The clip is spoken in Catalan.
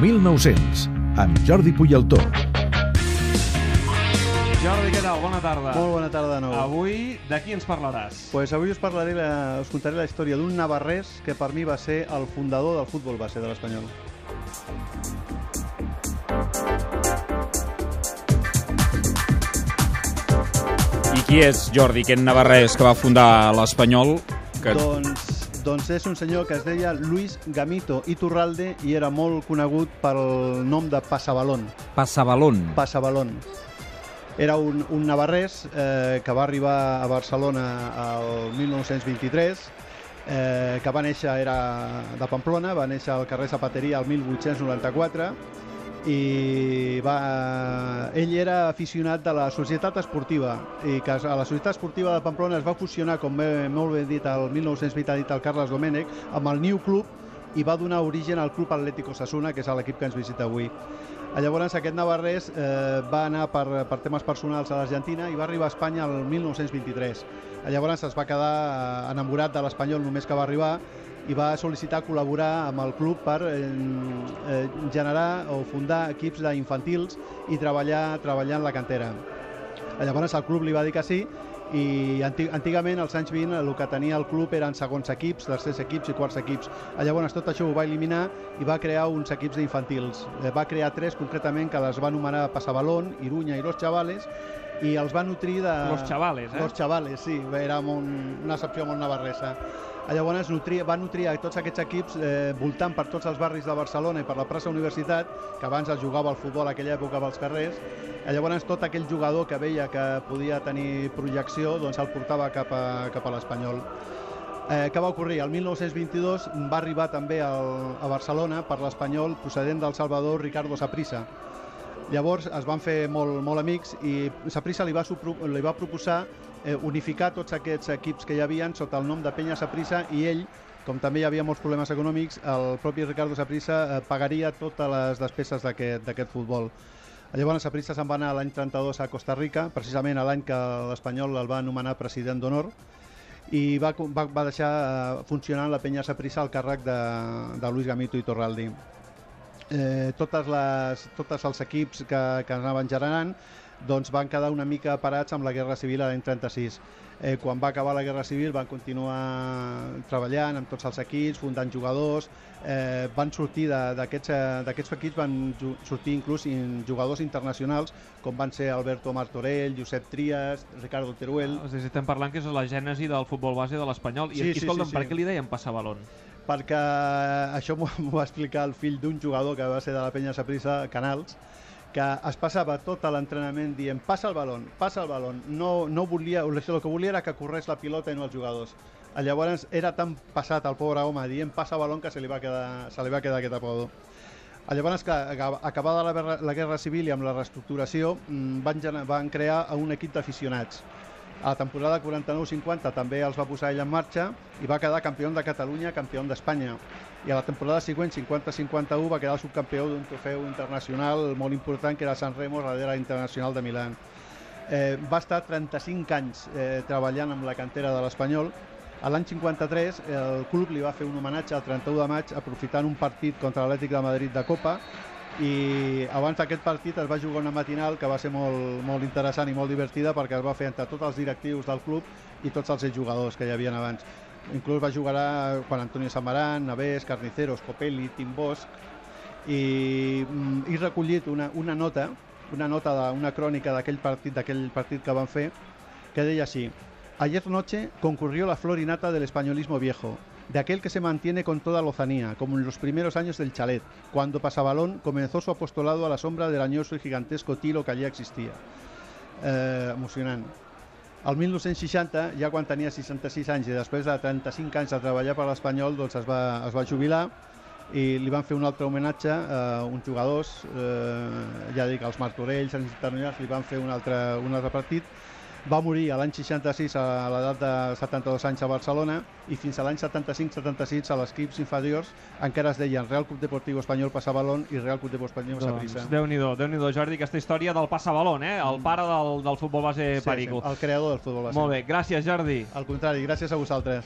1900, amb Jordi Puyaltó. Jordi, què tal? Bona tarda. Molt bona tarda de nou. Avui, de qui ens parlaràs? Pues avui us, parlaré, la, us contaré la història d'un navarrès que per mi va ser el fundador del futbol base de l'Espanyol. I qui és Jordi, aquest navarrès que va fundar l'Espanyol? Que... Doncs, doncs és un senyor que es deia Luis Gamito Iturralde i era molt conegut pel nom de Passabalón. Passabalón. Passabalón. Era un, un navarrès eh, que va arribar a Barcelona el 1923, eh, que va néixer, era de Pamplona, va néixer al carrer Zapateria el 1894, i va, ell era aficionat de la Societat Esportiva i que a la Societat Esportiva de Pamplona es va fusionar, com molt ben dit el 1920 ha dit el Carles Domènech, amb el New Club i va donar origen al Club Atlético Sassuna, que és l'equip que ens visita avui. Llavors aquest navarrès eh, va anar per, per temes personals a l'Argentina i va arribar a Espanya el 1923. Llavors es va quedar enamorat de l'Espanyol només que va arribar i va sol·licitar col·laborar amb el club per eh, eh, generar o fundar equips d'infantils i treballar treballar en la cantera. Llavors el club li va dir que sí i antigament, als anys 20, el que tenia el club eren segons equips, tercers equips i quarts equips. Llavors tot això ho va eliminar i va crear uns equips d'infantils. Eh, va crear tres concretament que les va anomenar Passabalón, Iruña i Los Chavales i els va nutrir de... Los Chavales, eh? Los Chavales, sí, era un, una excepció molt navarresa. Llavors nutria, va nutrir a tots aquests equips eh, voltant per tots els barris de Barcelona i per la plaça Universitat, que abans es jugava al futbol aquella època pels carrers. Llavors tot aquell jugador que veia que podia tenir projecció doncs el portava cap a, cap a l'Espanyol. Eh, què va ocorrir? El 1922 va arribar també al, a Barcelona per l'Espanyol procedent del Salvador Ricardo Saprissa. Llavors es van fer molt, molt amics i Saprissa li va, li va proposar eh, unificar tots aquests equips que hi havien sota el nom de Penya Saprissa i ell, com també hi havia molts problemes econòmics, el propi Ricardo Saprissa eh, pagaria totes les despeses d'aquest futbol. Llavors Saprissa se'n va anar l'any 32 a Costa Rica, precisament l'any que l'Espanyol el va anomenar president d'honor, i va, va, va deixar eh, funcionant la penya Saprissa al càrrec de, de Luis Gamito i Torraldi eh, totes les, tots els equips que, que anaven generant doncs van quedar una mica parats amb la Guerra Civil l'any 36. Eh, quan va acabar la Guerra Civil van continuar treballant amb tots els equips, fundant jugadors, eh, van sortir d'aquests eh, equips, van sortir inclús jugadors internacionals com van ser Alberto Martorell, Josep Trias, Ricardo Teruel... Ah, és a dir, estem parlant que és la gènesi del futbol base de l'Espanyol. I sí, aquí, sí, escolta'm, sí, sí. per què li deien passabalón? Perquè això m'ho va explicar el fill d'un jugador que va ser de la penya Saprissa, Canals, que es passava tot l'entrenament dient passa el balon, passa el balon, no, no volia, el que volia era que corrés la pilota i no els jugadors. Llavors era tan passat el pobre home dient passa balon que se li va quedar, se li va quedar aquest apodo. Llavors, que acabada la, la Guerra Civil i amb la reestructuració, mm, van, van crear un equip d'aficionats a la temporada 49-50 també els va posar ell en marxa i va quedar campió de Catalunya, campió d'Espanya. I a la temporada següent, 50-51, va quedar subcampió d'un trofeu internacional molt important que era San Remo, darrere internacional de Milán. Eh, va estar 35 anys eh, treballant amb la cantera de l'Espanyol. A l'any 53 el club li va fer un homenatge al 31 de maig aprofitant un partit contra l'Atlètic de Madrid de Copa i abans d'aquest partit es va jugar una matinal que va ser molt, molt interessant i molt divertida perquè es va fer entre tots els directius del club i tots els jugadors que hi havien abans. Inclús va jugar Juan Antonio Samaran, Navés, Carniceros, Copelli, Tim Bosch i mm, he recollit una, una nota una nota d'una crònica d'aquell partit d'aquell partit que van fer que deia així Ayer noche concurrió la flor innata del españolismo viejo, de aquel que se mantiene con toda lozanía, como en los primeros años del chalet, cuando Pasabalón comenzó su apostolado a la sombra del añoso y gigantesco tilo que allí existia. Eh, emocionant. El 1960, ja quan tenia 66 anys i després de 35 anys de treballar per l'Espanyol, doncs es va, es va jubilar i li van fer un altre homenatge a eh, uns jugadors, eh, ja dic, els Martorells, els Internacionals, li van fer un altre, un altre partit va morir a l'any 66 a l'edat de 72 anys a Barcelona i fins a l'any 75-76 a les equips inferiors encara es deien Real Club Deportivo Espanyol Passabalón i Real Club Deportivo Espanyol doncs, Saprissa. Déu-n'hi-do, déu nhi déu Jordi, aquesta història del Passabalón, eh? el pare del, del futbol base sí, Perico. Sí, el creador del futbol base. Molt bé, gràcies Jordi. Al contrari, gràcies a vosaltres.